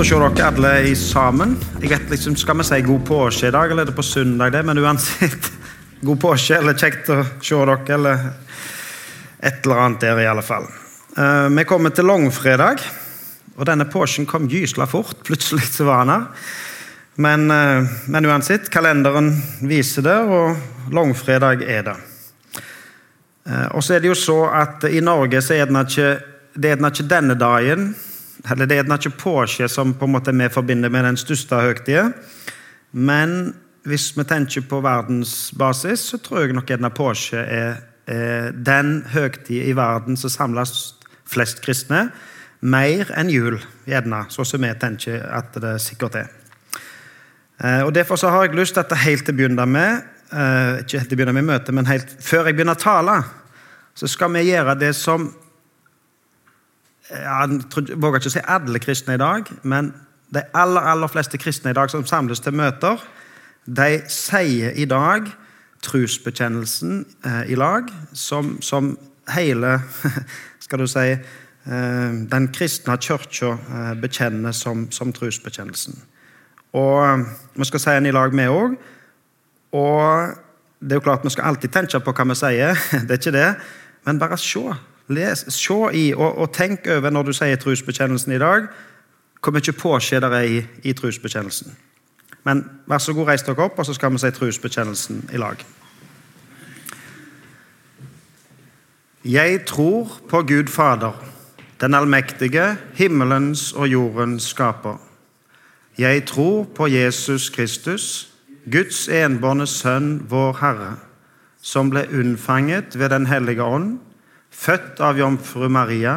å se dere alle i sammen. Jeg vet liksom, Skal vi si god påske i dag, eller er det på søndag? det? Men uansett, god påske, eller kjekt å se dere, eller et eller annet der, i alle fall. Uh, vi kommer til langfredag, og denne påsken kom gysla fort. Plutselig så var han her. Men, uh, men uansett, kalenderen viser det, og langfredag er det. Uh, og så er det jo så at i Norge så er det ikke, det er ikke denne dagen eller Det er ikke påske som på en måte vi forbinder med den største høytiden. Men hvis vi tenker på verdensbasis, så tror jeg nok gjerne påske er, den høytiden i verden som samles flest kristne. Mer enn jul, gjerne, sånn som vi tenker at det sikkert er. Eh, og Derfor så har jeg lyst til at helt til å begynne med eh, ikke helt til å begynne med møtet, men helt før jeg begynner å tale, så skal vi gjøre det som jeg våger ikke å si alle kristne i dag, men de aller, aller fleste kristne i dag som samles til møter, de sier i dag trosbekjennelsen eh, i lag som, som, hele skal du si, eh, den kristne kirka eh, bekjenner som, som trosbekjennelsen. Og Vi skal si den i lag, vi òg. Og det er jo klart Vi skal alltid tenke på hva vi sier, det er ikke det. men bare se Les, se i og, og, tenk over når du sier trosbekjennelsen i dag, hvor mye påskje det er i, i trosbekjennelsen. Men vær så god, reis dere opp, og så skal vi si trosbekjennelsen i lag. Jeg tror på Gud Fader, den allmektige, himmelens og jordens skaper. Jeg tror på Jesus Kristus, Guds enbårne Sønn, vår Herre, som ble unnfanget ved Den hellige ånd født av jomfru Maria,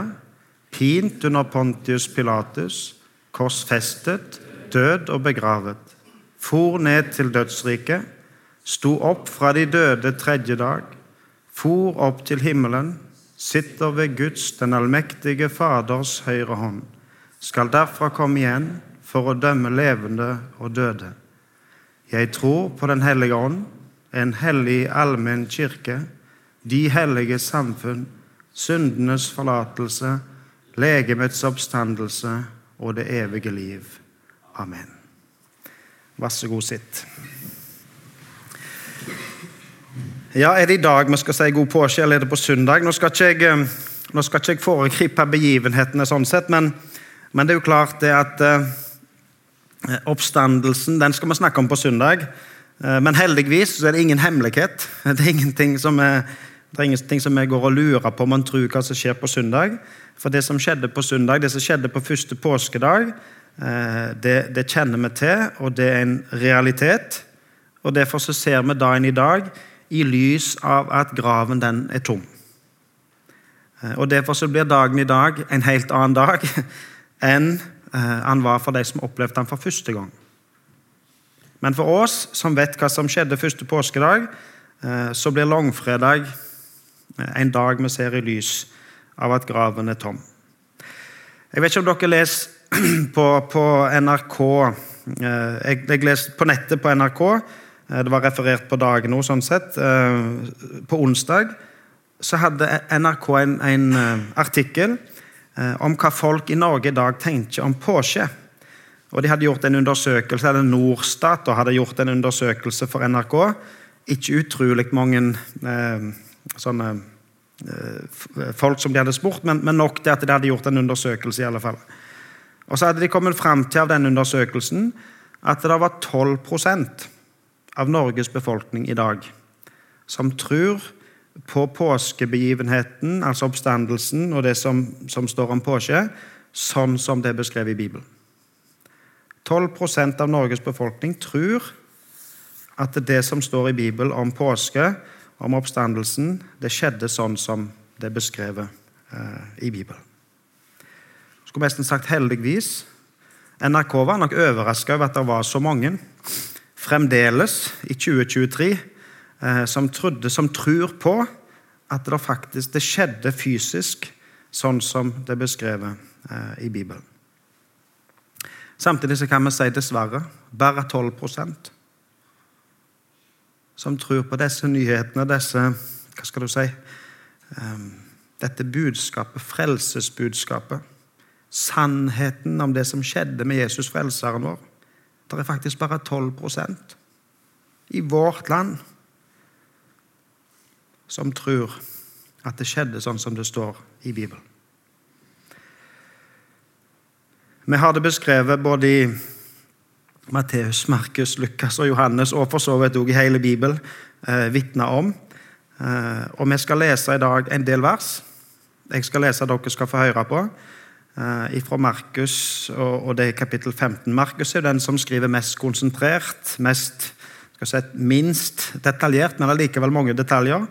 pint under Pontius Pilatus, korsfestet, død og begravet, for ned til dødsriket, sto opp fra de døde tredje dag, for opp til himmelen, sitter ved Guds, den allmektige Faders høyre hånd, skal derfra komme igjen for å dømme levende og døde. Jeg tror på Den hellige ånd, en hellig allmenn kirke, de hellige samfunn, syndenes forlatelse, legemets oppstandelse og det evige liv. Amen. Vær så god, sitt. Ja, Er det i dag vi skal si god påske, eller er det på søndag? Nå skal ikke jeg, nå skal ikke jeg foregripe begivenhetene, sånn sett, men, men, det er jo klart det at eh, oppstandelsen den skal vi snakke om på søndag. Eh, men heldigvis er det ingen hemmelighet. Det er ingenting som er det er ingenting som jeg går og lurer på om man tror hva som skjer på søndag. For det som skjedde på søndag, det som skjedde på første påskedag, eh, det, det kjenner vi til, og det er en realitet. Og Derfor så ser vi dagen i dag i lys av at graven den er tom. Eh, og Derfor så blir dagen i dag en helt annen dag enn eh, han var for de som opplevde han for første gang. Men for oss som vet hva som skjedde første påskedag, så blir langfredag en dag vi ser i lys av at graven er tom. Jeg vet ikke om dere leser på, på NRK eh, jeg, jeg leser på nettet på NRK. Eh, det var referert på dagen nå, sånn sett. Eh, på onsdag så hadde NRK en, en artikkel om hva folk i Norge i dag tenker om påske. Og De hadde gjort en undersøkelse, eller Norstat hadde gjort en undersøkelse for NRK. Ikke utrolig mange eh, sånne eh, folk som de hadde spurt, men, men, nok til at de hadde gjort en undersøkelse. i alle fall. Og Så hadde de kommet fram til av den undersøkelsen at det var 12% av Norges befolkning i dag som tror på påskebegivenheten, altså oppstandelsen og det som, som står om påske, sånn som det er beskrevet i Bibelen. 12% av Norges befolkning tror at det som står i Bibelen om påske, om oppstandelsen, det skjedde sånn som det er beskrevet eh, i Bibelen. Skulle nesten sagt heldigvis. NRK var nok overraska over at det var så mange fremdeles i 2023 eh, som, trodde, som tror på at det faktisk det skjedde fysisk sånn som det er beskrevet eh, i Bibelen. Samtidig så kan vi si dessverre bare 12 som tror på disse nyhetene, disse Hva skal du si? Um, dette budskapet, frelsesbudskapet, sannheten om det som skjedde med Jesus frelseren vår. Det er faktisk bare 12% i vårt land som tror at det skjedde sånn som det står i Bibelen. Vi har det beskrevet både i Matteus, Markus, Lukas og Johannes, og for så vidt også i hele Bibelen, eh, vitner om. Eh, og vi skal lese i dag en del vers. Jeg skal lese, dere skal få høre på. Eh, fra Markus, og, det er kapittel 15. Markus er den som skriver mest konsentrert, mest, skal si, minst detaljert, men allikevel mange detaljer.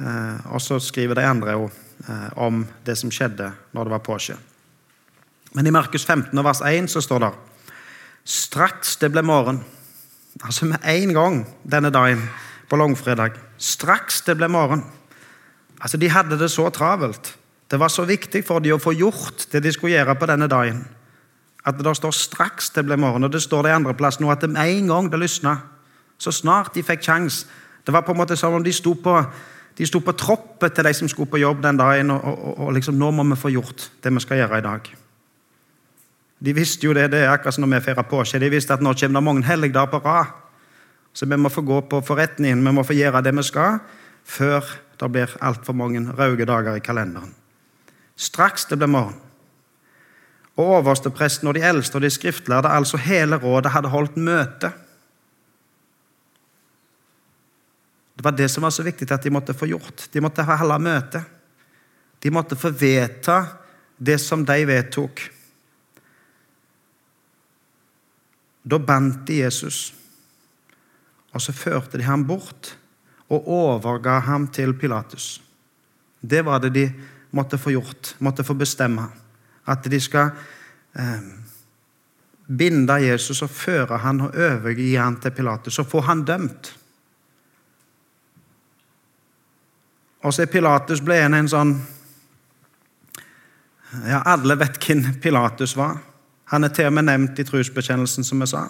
Eh, og så skriver de andre jo eh, om det som skjedde når det var påske. Men i Markus 15 vers 1 så står det Straks det ble morgen, altså med en gang denne dagen på langfredag Straks det ble morgen. Altså, De hadde det så travelt. Det var så viktig for dem å få gjort det de skulle gjøre på denne dagen, at det står 'straks det ble morgen'. Og det står det i andre plass nå at med en gang det lysna, så snart de fikk kjangs Det var på en måte som om de sto på, de sto på troppet til de som skulle på jobb den dagen, og, og, og liksom 'Nå må vi få gjort det vi skal gjøre i dag'. De visste jo det, det er akkurat som når vi feirer påske. De visste at nå kommer det mange helligdager på rad. Så vi må få gå på forretningen, vi må få gjøre det vi skal, før det blir altfor mange røde dager i kalenderen. Straks det ble morgen. Og overstepresten og de eldste og de skriftlærde, altså hele rådet, hadde holdt møte. Det var det som var så viktig at de måtte få gjort. De måtte holde møte. De måtte få vedta det som de vedtok. Da bandt de Jesus, og så førte de ham bort og overga ham til Pilatus. Det var det de måtte få gjort, måtte få bestemme. At de skal eh, binde Jesus og føre han og overgi han til Pilatus og få han dømt. Og så er Pilatus ble en, en sånn Ja, alle vet hvem Pilatus var. Han er til og med nevnt i trosbekjennelsen, som jeg sa.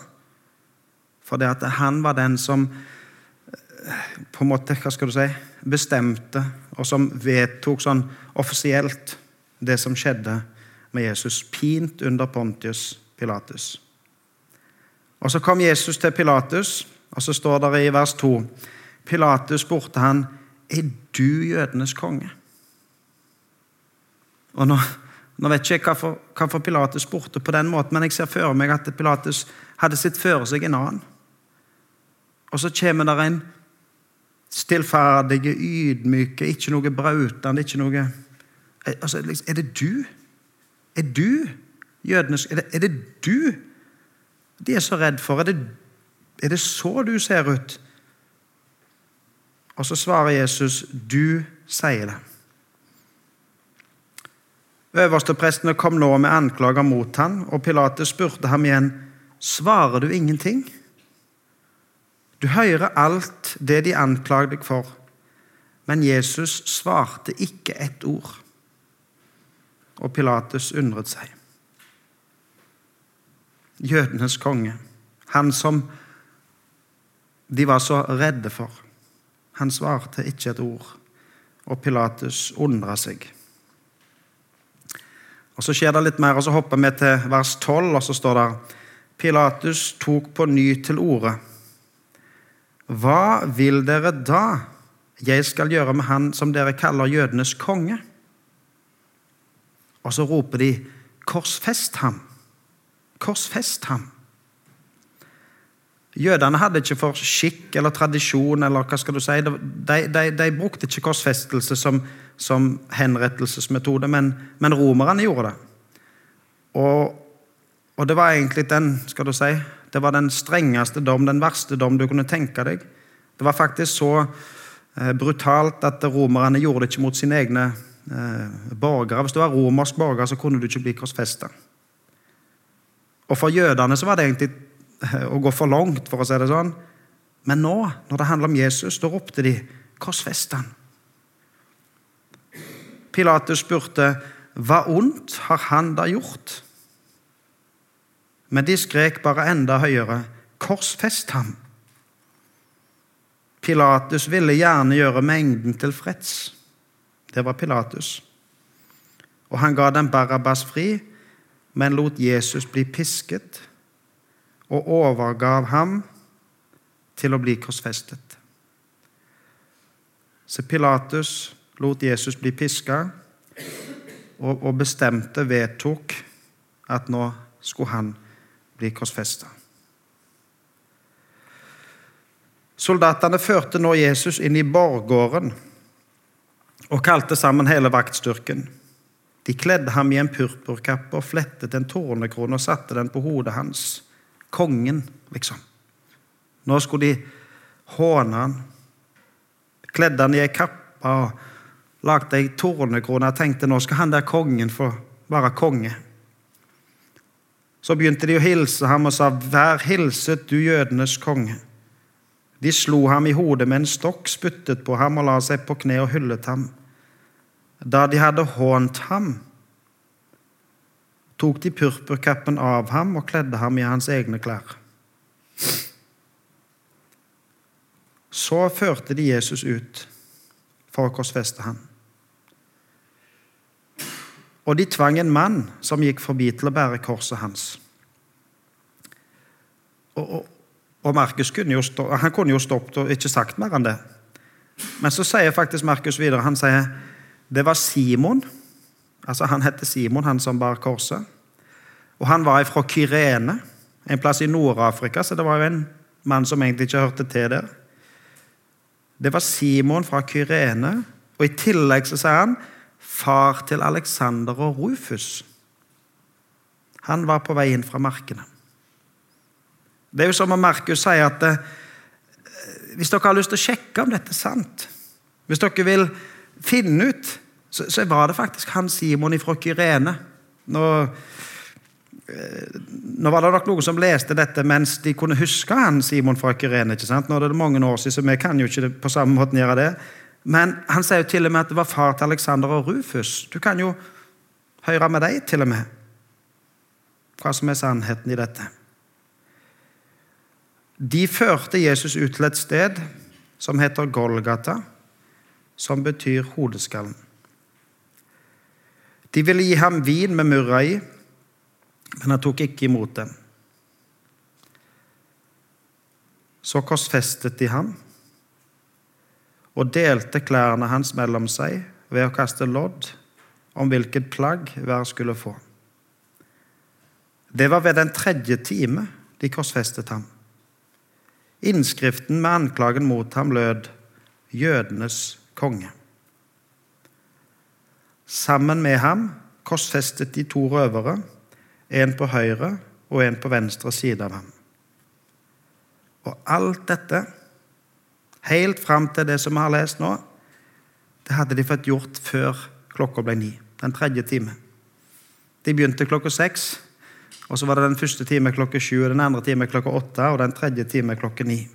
For det at han var den som på en måte, hva skal du si, bestemte, og som vedtok sånn offisielt det som skjedde med Jesus, pint under Pontius Pilatus. Og Så kom Jesus til Pilatus, og så står det i vers 2 Pilatus spurte han, 'Er du jødenes konge?' Og nå, nå vet ikke jeg hvorfor, hvorfor Pilatus spurte på den måten, men jeg ser for meg at Pilatus hadde sitt for seg en annen. Og så kommer det en stillferdig, ydmyk, ikke noe brautende, ikke noe altså, liksom, Er det du? Er du jødenes er er det du de er så redd for? Er det, er det så du ser ut? Og så svarer Jesus, 'Du sier det'. Øversteprestene kom nå med anklager mot ham, og Pilates spurte ham igjen, 'Svarer du ingenting?' Du hører alt det de anklager deg for, men Jesus svarte ikke ett ord. Og Pilatus undret seg. Jødenes konge, han som de var så redde for, han svarte ikke et ord, og Pilatus undra seg. Og Så skjer det litt mer, og så hopper vi til vers 12, og så står det Pilatus tok på ny til orde. Hva vil dere da jeg skal gjøre med han som dere kaller jødenes konge? Og så roper de, korsfest ham! Korsfest ham! Jødene hadde ikke for skikk eller tradisjon eller hva skal du si, De, de, de brukte ikke korsfestelse som, som henrettelsesmetode, men, men, romerne gjorde det. Og, og det var egentlig den skal du si, det var den strengeste dom, den verste dom du kunne tenke deg. Det var faktisk så eh, brutalt at romerne gjorde det ikke mot sine egne eh, borgere. Hvis du var romersk borger, så kunne du ikke bli korsfesta. Og for jødene så var det egentlig eh, å gå for langt, for å si det sånn. Men nå, når det handler om Jesus, da ropte de 'korsfest han'. Pilatus spurte, 'Hva ondt har han da gjort?' Men de skrek bare enda høyere, 'Korsfest ham!' Pilatus ville gjerne gjøre mengden tilfreds. Det var Pilatus. Og han ga den Barabbas fri, men lot Jesus bli pisket og overgav ham til å bli korsfestet. Så Pilatus lot Jesus bli piska og, bestemte, vedtok, at nå skulle han bli korsfesta. Soldatene førte nå Jesus inn i borggården og kalte sammen hele vaktstyrken. De kledde ham i en purpurkappe og flettet en tornekrone og satte den på hodet hans. Kongen, liksom. Nå skulle de håne han. Kledde han i ei kappe og lagde ei tornekrone og tenkte nå skal han der kongen få være konge. Så begynte de å hilse ham og sa, 'Vær hilset, du jødenes konge'. De slo ham i hodet med en stokk, spyttet på ham og la seg på kne og hyllet ham. Da de hadde hånt ham, tok de purpurkappen av ham og kledde ham i hans egne klær. Så førte de Jesus ut for å korsfeste ham. Og de tvang en mann som gikk forbi, til å bære korset hans. Og, og, og Markus kunne jo, stå, kunne jo stoppet og ikke sagt mer enn det. Men så sier faktisk Markus videre han sier, det var Simon. altså Han heter Simon, han som bar korset. Og han var fra Kyrene, en plass i Nord-Afrika, så det var jo en mann som egentlig ikke hørte til der. Det var Simon fra Kyrene, og i tillegg så sier han far til Alexander og Rufus. Han var på vei inn fra markene. Det er jo som om Markus sier at eh, hvis dere har lyst til å sjekke om dette er sant, hvis dere vil finne ut, så, så var det faktisk han Simon fra Kyrene. Nå, nå var det nok noen som leste dette mens de kunne huske han Simon fra Kyrene. ikke sant? Nå er det mange år siden, så vi kan jo ikke på samme måte gjøre det. Men han sier jo til og med at det var far til Alexander og Rufus. Du kan jo høre med deg, til og med, hva som er sannheten i dette. De førte Jesus ut til et sted som heter Golgata, som betyr hodeskallen. De ville gi ham vin med murra i, men han tok ikke imot dem. Så korsfestet de ham og delte klærne hans mellom seg ved å kaste lodd om hvilket plagg hver skulle få. Det var ved den tredje time de korsfestet ham. Innskriften med anklagen mot ham lød 'Jødenes konge'. Sammen med ham korsfestet de to røvere, en på høyre og en på venstre side av ham. Og alt dette, helt fram til det som vi har lest nå, det hadde de fått gjort før klokka ble ni. Den tredje time. De begynte klokka seks. Og så var det den første time klokka sju, den andre time klokka åtte og den tredje time klokka ni.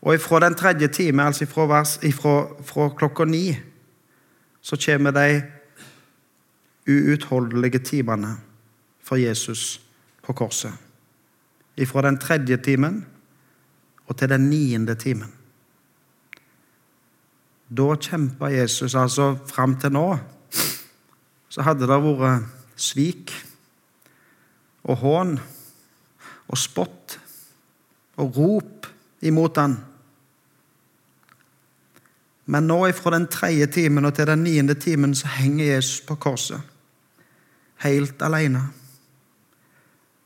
Og ifra den tredje time, altså ifra, vers, ifra, fra klokka ni, så kommer de uutholdelige timene for Jesus på korset. Ifra den tredje timen og til den niende timen. Da kjempa Jesus altså fram til nå. Så hadde det vært svik og hån og spott og rop imot han. Men nå fra den tredje timen og til den niende timen så henger Jesus på korset. Helt alene.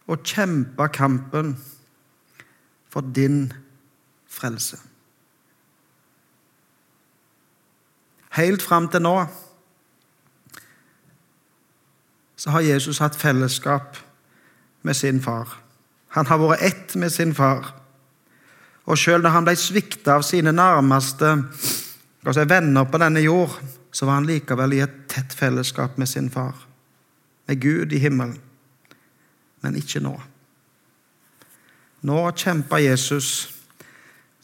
Og kjempe kampen for din frelse. Helt fram til nå så har Jesus hatt fellesskap med sin far. Han har vært ett med sin far. Og selv når han ble svikta av sine nærmeste si, venner på denne jord, så var han likevel i et tett fellesskap med sin far, med Gud i himmelen. Men ikke nå. Nå kjemper Jesus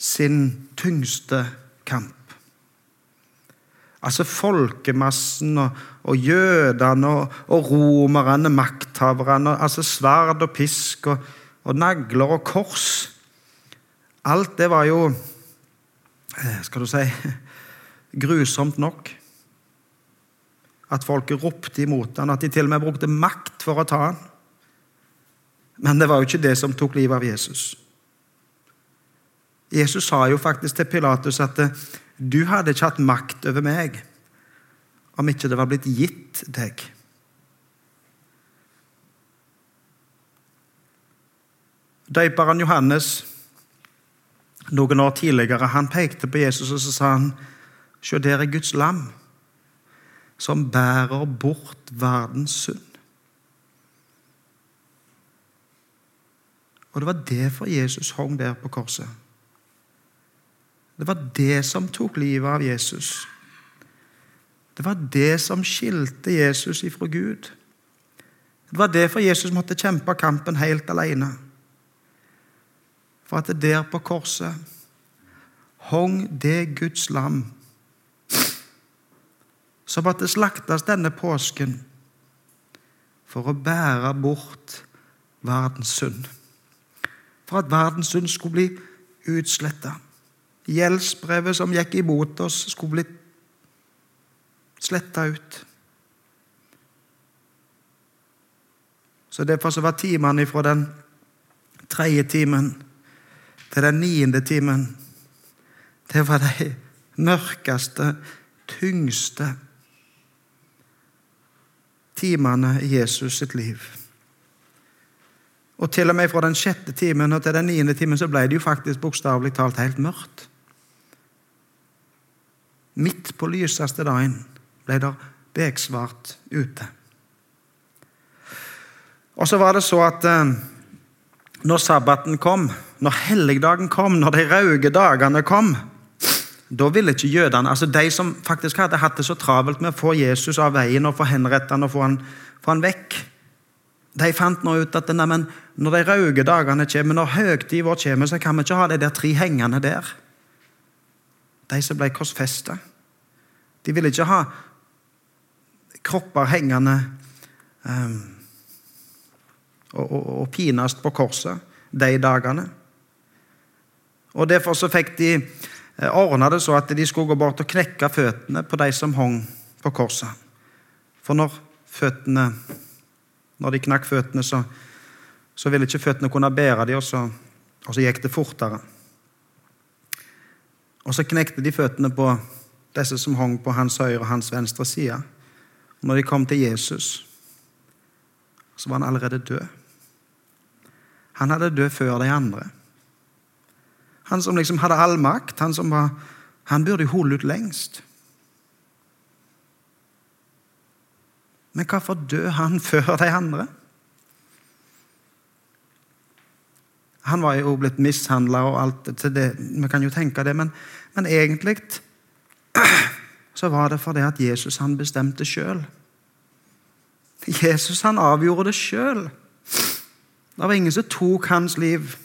sin tyngste kamp. Altså folkemassen og, og jødene og, og romerne, makthaverne, altså sverd og pisk og, og, nagler og kors. Alt det var jo eh, Skal du si grusomt nok. At folket ropte imot han, at de til og med brukte makt for å ta han. Men det var jo ikke det som tok livet av Jesus. Jesus sa jo faktisk til Pilatus at du hadde ikke hatt makt over meg om ikke det var blitt gitt deg. Døperen Johannes noen år tidligere han pekte på Jesus og så sa han, Se, der er Guds lam, som bærer bort verdens synd. Og det var derfor Jesus hang der på korset. Det var det som tok livet av Jesus. Det var det som skilte Jesus ifra Gud. Det var derfor Jesus måtte kjempe kampen helt alene. For at det der på korset hong det Guds lam som måtte slaktes denne påsken for å bære bort verdens synd. For at verdens synd skulle bli utsletta. Gjeldsbrevet som gikk imot oss, skulle bli sletta ut. Så Derfor så var timene fra den tredje timen til den niende timen Det var de mørkeste, tyngste timene i Jesus sitt liv. Og til og med fra den sjette timen og til den niende timen så ble det jo faktisk bokstavelig talt helt mørkt. Midt på lyseste dagen ble det beksvart ute. Og så var det så at eh, når sabbaten kom, når helligdagen kom, når de rauge dagene kom, da ville ikke jødene, altså De som faktisk hadde hatt det så travelt med å få Jesus av veien og få henrette han og få han, få han vekk, de fant nå ut at nei, når de røde dagene kommer, når høgtiden vår kommer, så kan vi ikke ha de der tre hengende der. De som ble korsfesta. De ville ikke ha kropper hengende um, og, og, og pinast på korset de dagene. Og Derfor så fikk de ordna det så at de skulle gå bort og knekke føttene på de som hang på korset. For når føttene når de knakk føttene, så, så ville ikke føttene kunne bære dem, og så, og så gikk det fortere. Og så knekte de føttene på disse som hang på hans høyre og hans venstre side. Og når de kom til Jesus, så var han allerede død. Han hadde dødd før de andre. Han som liksom hadde all makt. Han som var, han burde holde ut lengst. Men hvorfor døde han før de andre? Han var jo blitt mishandla og alt til det. Vi kan jo tenke det, men, men egentlig så var det fordi at Jesus han bestemte sjøl. Jesus han avgjorde det sjøl. Det var ingen som tok hans liv.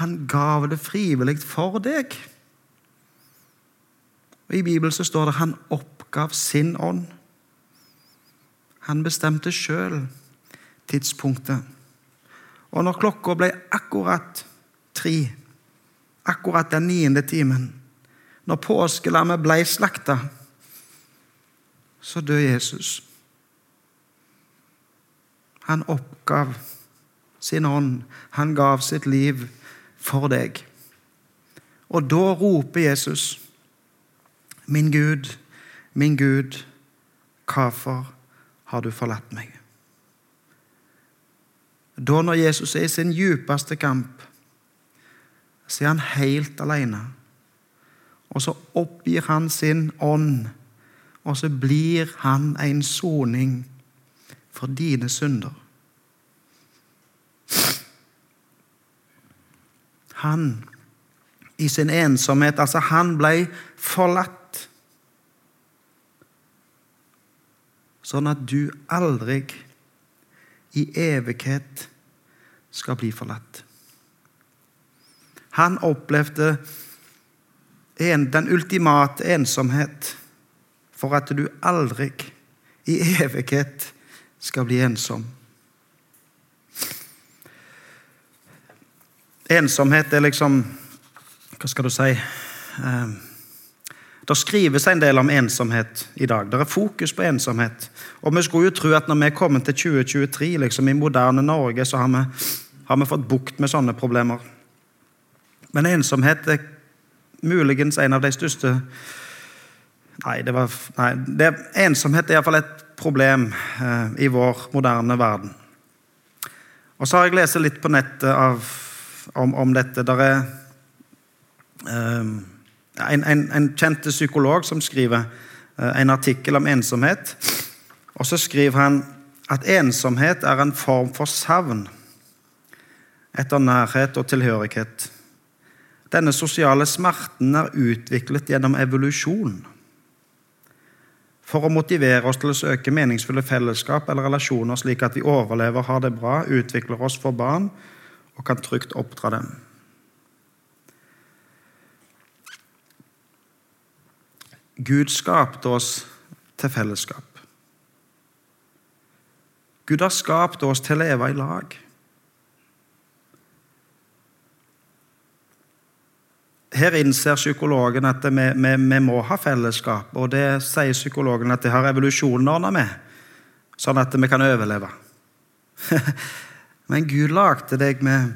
Han gav det frivillig for deg. Og I Bibelen så står det han oppgav sin ånd. Han bestemte sjøl tidspunktet. Og når klokka ble akkurat tre, akkurat den niende timen, når påskelammet ble slakta, så døde Jesus. Han oppgav sin ånd. Han gav sitt liv for deg. Og da roper Jesus, min Gud, min Gud, hvorfor har du forlatt meg? Da når Jesus er i sin djupeste kamp, så er han helt alene. Og så oppgir han sin ånd, og så blir han en soning for dine synder. Han i sin ensomhet Altså, han ble forlatt. Sånn at du aldri i evighet skal bli forlatt. Han opplevde en, den ultimate ensomhet for at du aldri i evighet skal bli ensom. Ensomhet er liksom Hva skal du si? Eh, Det skrives en del om ensomhet i dag. Det er fokus på ensomhet. Og vi skulle jo tro at når vi er kommet til 2023, liksom i moderne Norge, så har vi, har vi fått bukt med sånne problemer. Men ensomhet er muligens en av de største Nei, det var, nei det, ensomhet er iallfall et problem eh, i vår moderne verden. Og så har jeg lest litt på nettet av, om, om, dette. Der er eh, en, en, en kjent psykolog som skriver eh, en artikkel om ensomhet. Og så skriver han at ensomhet er en form for savn etter nærhet og tilhørighet. Denne sosiale smerten er utviklet gjennom evolusjon for å motivere oss til å søke meningsfulle fellesskap eller relasjoner, slik at vi overlever, har det bra, utvikler oss for barn og kan trygt oppdra dem. Gud skapte oss til fellesskap. Gud har skapt oss til å leve i lag. her innser psykologen at vi, vi, vi, må ha fellesskap, og det sier psykologen at det har evolusjonen ordna med, sånn at vi kan overleve. Men Gud lagde deg med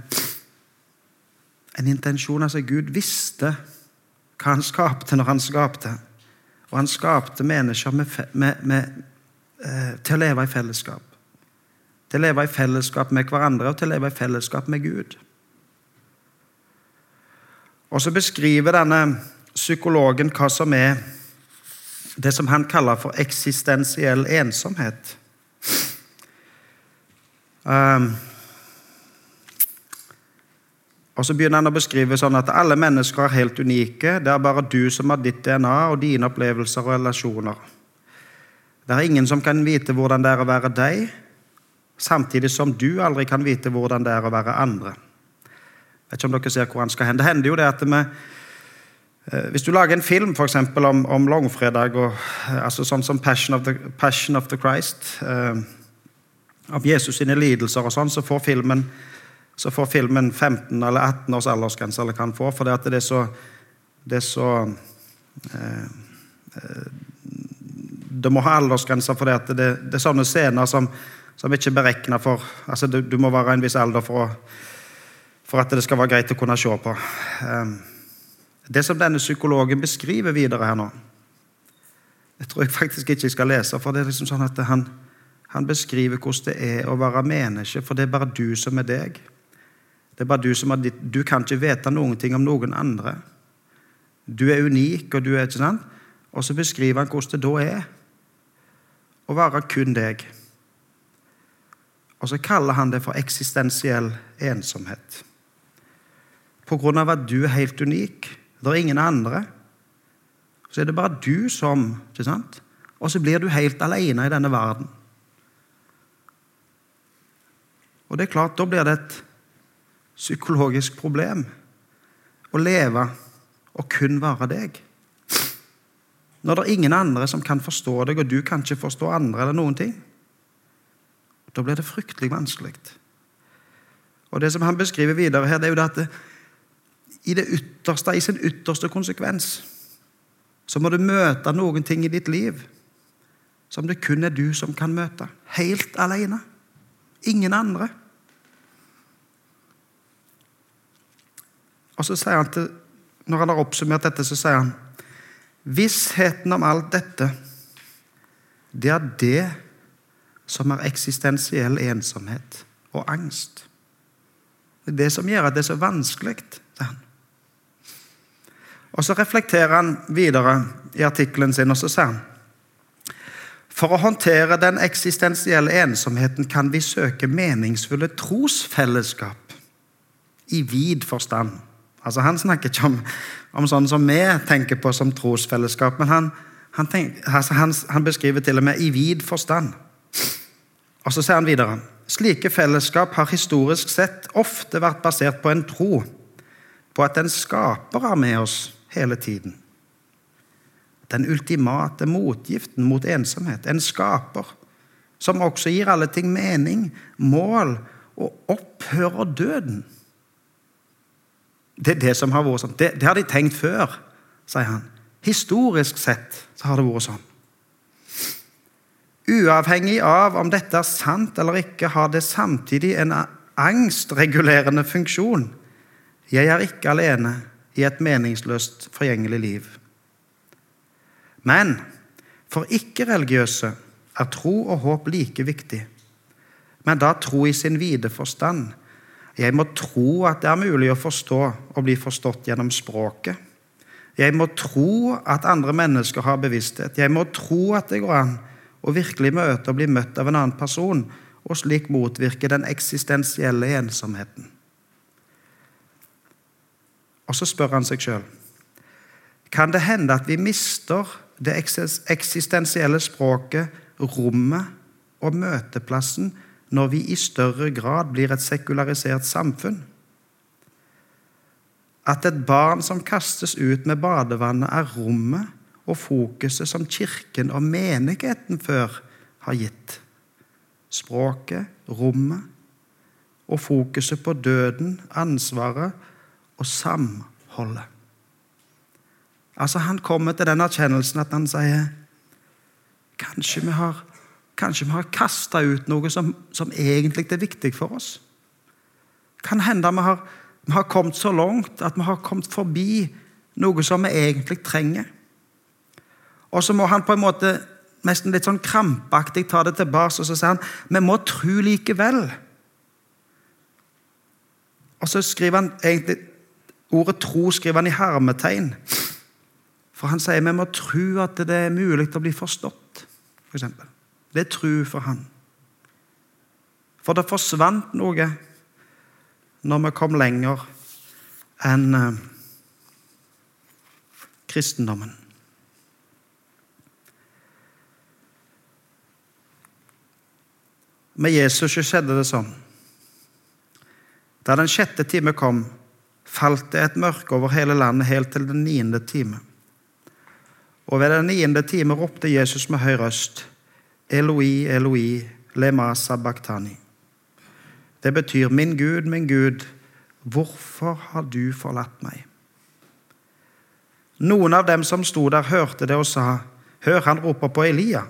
en intensjon. altså Gud visste hva han skapte når han skapte. Og han skapte mennesker med, med, med, eh, til å leve i fellesskap. Til å leve i fellesskap med hverandre og til å leve i fellesskap med Gud. Og så beskriver denne psykologen hva som er det som han kaller for eksistensiell ensomhet. Um, og Så begynner han å beskrive sånn at alle mennesker er helt unike. Det er bare du som har ditt DNA og dine opplevelser og relasjoner. Det er ingen som kan vite hvordan det er å være deg, samtidig som du aldri kan vite hvordan det er å være andre. Jeg vet ikke om dere ser hvor han skal hen. Det hender jo det at vi eh, hvis du lager en film for eksempel, om, om langfredag, og, eh, altså sånn som Passion of the, Passion of the Christ, eh, av Jesus sine lidelser og sånn, så får filmen, så får filmen 15 eller 18 års aldersgrense. eller kan få, For det, det er så, det er så eh, eh Det må ha aldersgrenser for det, det, det er sånne scener som, som ikke er beregna for altså du, du må være en viss alder for å for at det skal være greit å kunne se på. Eh, det som denne psykologen beskriver videre her nå Jeg tror jeg faktisk ikke jeg skal lese, for det er liksom sånn at han, han beskriver hvordan det er å være menneske, for det er bare du som er deg. Det er bare Du som har ditt. Du kan ikke vite noen ting om noen andre. Du er unik, og du er ikke sant? Og så beskriver han hvordan det da er å være kun deg. Og så kaller han det for eksistensiell ensomhet på grunn av at du er helt unik. Det er ingen andre. Så er det bare du som ikke sant? Og så blir du helt alene i denne verden. Og det er klart, Da blir det et psykologisk problem å leve og kun være deg. Når det er ingen andre som kan forstå deg, og du kan ikke forstå andre, eller noen ting, da blir det fryktelig vanskelig. Og Det som han beskriver videre her, det er jo det at i det ytterste, i sin ytterste konsekvens, så må du møte noen ting i ditt liv som det kun er du som kan møte. Helt alene. Ingen andre. Og så sier han til, Når han har oppsummert dette, så sier han Vissheten om alt dette, det er det som er eksistensiell ensomhet og angst. Det er det som gjør at det er så vanskelig. Og Så reflekterer han videre i artikkelen sin, og så sier han For å håndtere den eksistensielle ensomheten kan vi søke meningsfulle trosfellesskap i vid forstand. Altså Han snakker ikke om, om sånn som vi tenker på som trosfellesskap, men han, han, tenker, altså han, han beskriver til og med i vid forstand. Og Så sier han videre slike fellesskap har historisk sett ofte vært basert på en tro på at en skaper er med oss hele tiden. Den ultimate motgiften mot ensomhet. En skaper som også gir alle ting mening, mål og opphører døden. Det er det som har vært sånn. Det, det har de tenkt før, sier han. Historisk sett så har det vært sånn. Uavhengig av om dette er sant eller ikke, har det samtidig en angstregulerende funksjon. Jeg er ikke alene i et meningsløst, forgjengelig liv. Men for ikke-religiøse er tro og håp like viktig. Men da tro i sin vide forstand. Jeg må tro at det er mulig å forstå og bli forstått gjennom språket. Jeg må tro at andre mennesker har bevissthet. Jeg må tro at det går an å virkelig møte og bli møtt av en annen person, og slik motvirke den eksistensielle ensomheten. Og så spør han seg sjøl kan det hende at vi mister det eksistensielle språket, rommet og møteplassen når vi i større grad blir et sekularisert samfunn. At et barn som kastes ut med badevannet, er rommet og fokuset som Kirken og menigheten før har gitt. Språket, rommet og fokuset på døden, ansvaret og samholdet. Altså Han kommer til den erkjennelsen at han sier Kanskje vi har, kanskje vi har kasta ut noe som, som, egentlig er viktig for oss. Kan hende vi har, vi har kommet så langt at vi har kommet forbi noe som vi egentlig trenger. Og så må han på en måte nesten litt sånn krampaktig ta det tilbake og så sier han, vi må tro likevel. Og så skriver han egentlig Ordet 'tro' skriver han i hermetegn. For han sier vi må tro at det er mulig å bli forstått. For eksempel. Er tro for han. For det forsvant noe når vi kom lenger enn uh, kristendommen. Med Jesus skjedde det sånn. Da den sjette time kom, falt det et mørke over hele landet helt til den niende time. Og ved den niende time ropte Jesus med høy røst, Eloi, Eloi, lema sabachthani. Det betyr, min Gud, min Gud, hvorfor har du forlatt meg? Noen av dem som sto der, hørte det og sa, hør, han roper på Elia.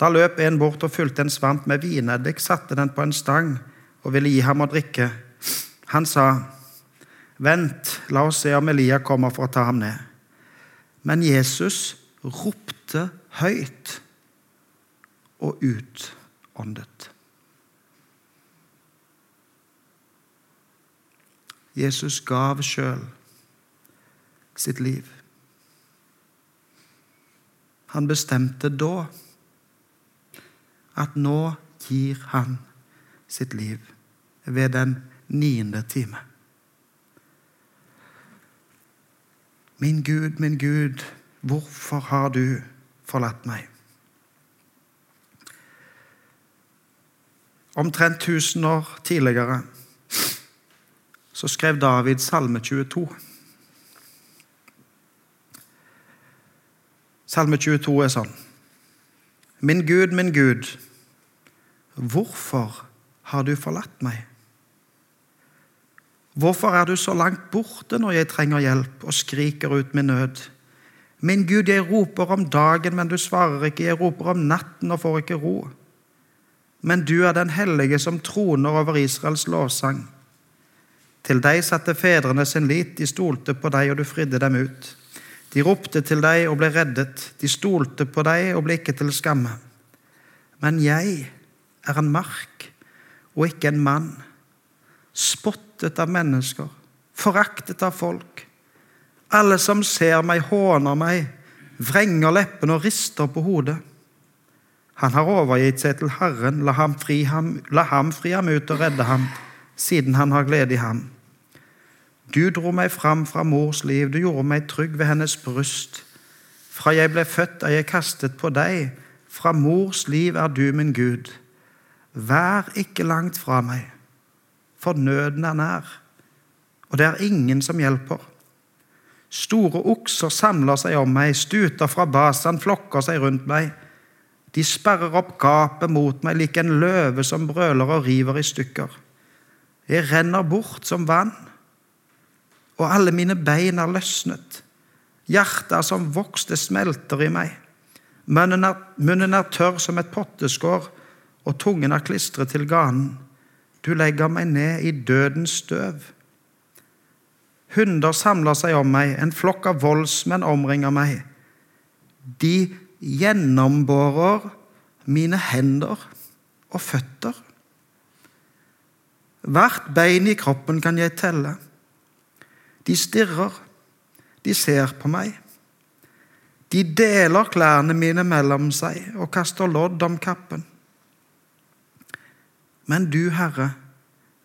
Da løp en bort og fulgte en svamp med vineddik, satte den på en stang og ville gi ham å drikke. Han sa, Vent, la oss se om Elia kommer for å ta ham ned. Men Jesus ropte høyt og utåndet. Jesus gav sjøl sitt liv. Han bestemte da at nå gir han sitt liv ved den niende time. Min Gud, min Gud, hvorfor har du forlatt meg? Omtrent 1000 år tidligere så skrev David Salme 22. Salme 22 er sånn. Min Gud, min Gud, hvorfor har du forlatt meg? Hvorfor er du så langt borte når jeg trenger hjelp og skriker ut min nød? Min Gud, jeg roper om dagen, men du svarer ikke. Jeg roper om natten og får ikke ro. Men du er den hellige som troner over Israels lovsang. Til deg satte fedrene sin lit, de stolte på deg, og du fridde dem ut. De ropte til deg og ble reddet. De stolte på deg og ble ikke til skamme. Men jeg er en mark og ikke en mann, spottet av mennesker, foraktet av folk. Alle som ser meg, håner meg, vrenger leppene og rister på hodet. Han har overgitt seg til Herren, la ham fri ham, la ham, fri ham ut og redde ham, siden han har glede i ham. Du dro meg fram fra mors liv, du gjorde meg trygg ved hennes bryst. Fra jeg ble født er jeg kastet på deg, fra mors liv er du min Gud. Vær ikke langt fra meg, for nøden er nær, og det er ingen som hjelper. Store okser samler seg om meg, stuter fra basen flokker seg rundt meg. De sperrer opp gapet mot meg lik en løve som brøler og river i stykker. Jeg renner bort som vann og alle mine bein er løsnet. Hjertet som vokste, smelter i meg. Munnen er, munnen er tørr som et potteskår, og tungen er klistret til ganen. Du legger meg ned i dødens støv. Hunder samler seg om meg, en flokk av voldsmenn omringer meg. De gjennombårer mine hender og føtter. Hvert bein i kroppen kan jeg telle. De stirrer, de ser på meg. De deler klærne mine mellom seg og kaster lodd om kappen. Men du, Herre,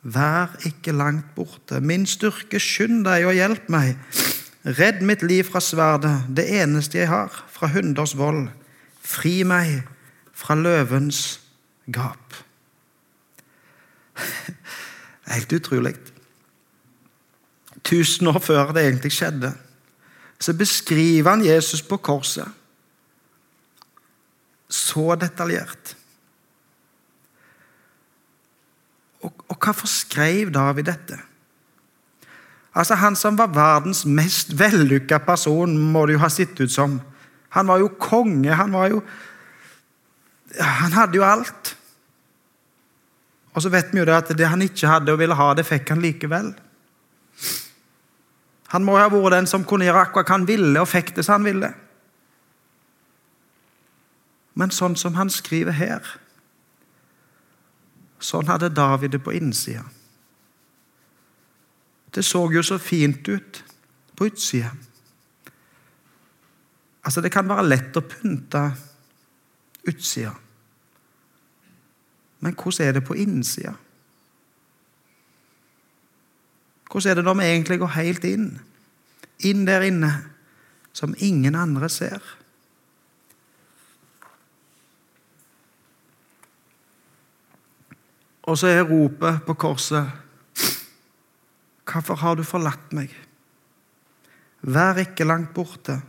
vær ikke langt borte. Min styrke, skynd deg og hjelp meg. Redd mitt liv fra sverdet, det eneste jeg har, fra hunders vold. Fri meg fra løvens gap. Helt utrolig. Tusen år før det egentlig skjedde, så beskriver han Jesus på korset så detaljert. Og, og hvorfor skrev David dette? Altså Han som var verdens mest vellykka person, må det jo ha sett ut som. Han var jo konge. Han var jo Han hadde jo alt. Og så vet vi jo det at det han ikke hadde og ville ha, det fikk han likevel. Han må ha vært den som kunne gjøre akkurat hva han ville, og fikk det som han ville. Men sånn som han skriver her Sånn hadde David det på innsida. Det så jo så fint ut på utsida. Altså, det kan være lett å pynte utsida. Men hvordan er det på innsida? Hvordan er det når vi egentlig går helt inn? Inn der inne, som ingen andre ser. Og så er ropet på korset Hvorfor har du forlatt meg? Vær ikke langt borte.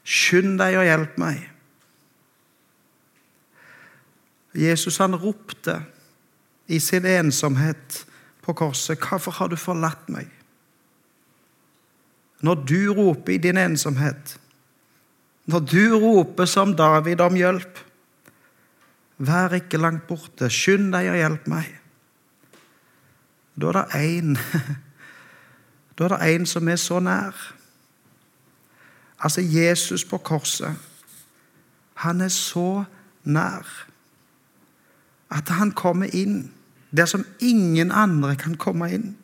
Skynd deg og hjelp meg. Jesus han ropte i sin ensomhet på korset, 'Hvorfor har du forlatt meg?' Når du roper i din ensomhet, når du roper som David om hjelp, vær ikke langt borte, skynd deg og hjelp meg. Da er det én Da er det en som er så nær. Altså Jesus på korset. Han er så nær at han kommer inn der som ingen andre kan komme inn.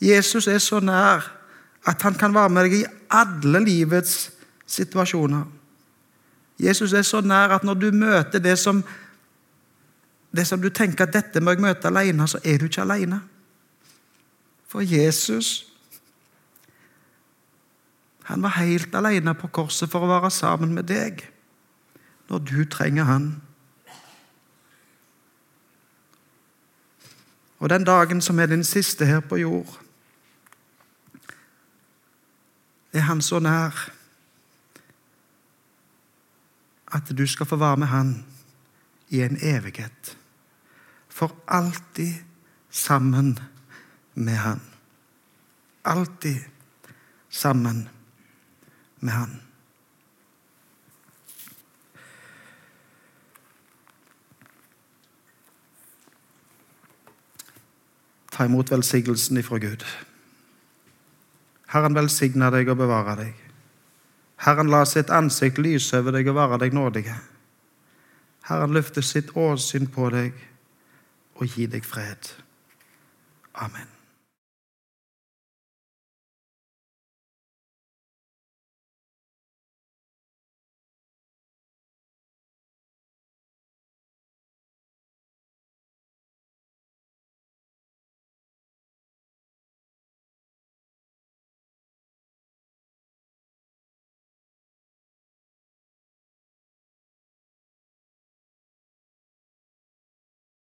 Jesus er så nær at han kan være med deg i alle livets situasjoner. Jesus er så nær at når du møter det som, det som du tenker at dette må jeg møte alene, så er du ikke alene. For Jesus han var helt alene på korset for å være sammen med deg når du trenger han. Og den dagen som er den siste her på jord, er han så nær at du skal få være med han i en evighet. For alltid sammen med han. Alltid sammen med han. Ta imot velsignelsen ifra Gud. Herren velsigne deg og bevare deg. Herren la sitt ansikt lyse over deg og være deg nådige. Herren løfter sitt åsyn på deg og gi deg fred. Amen.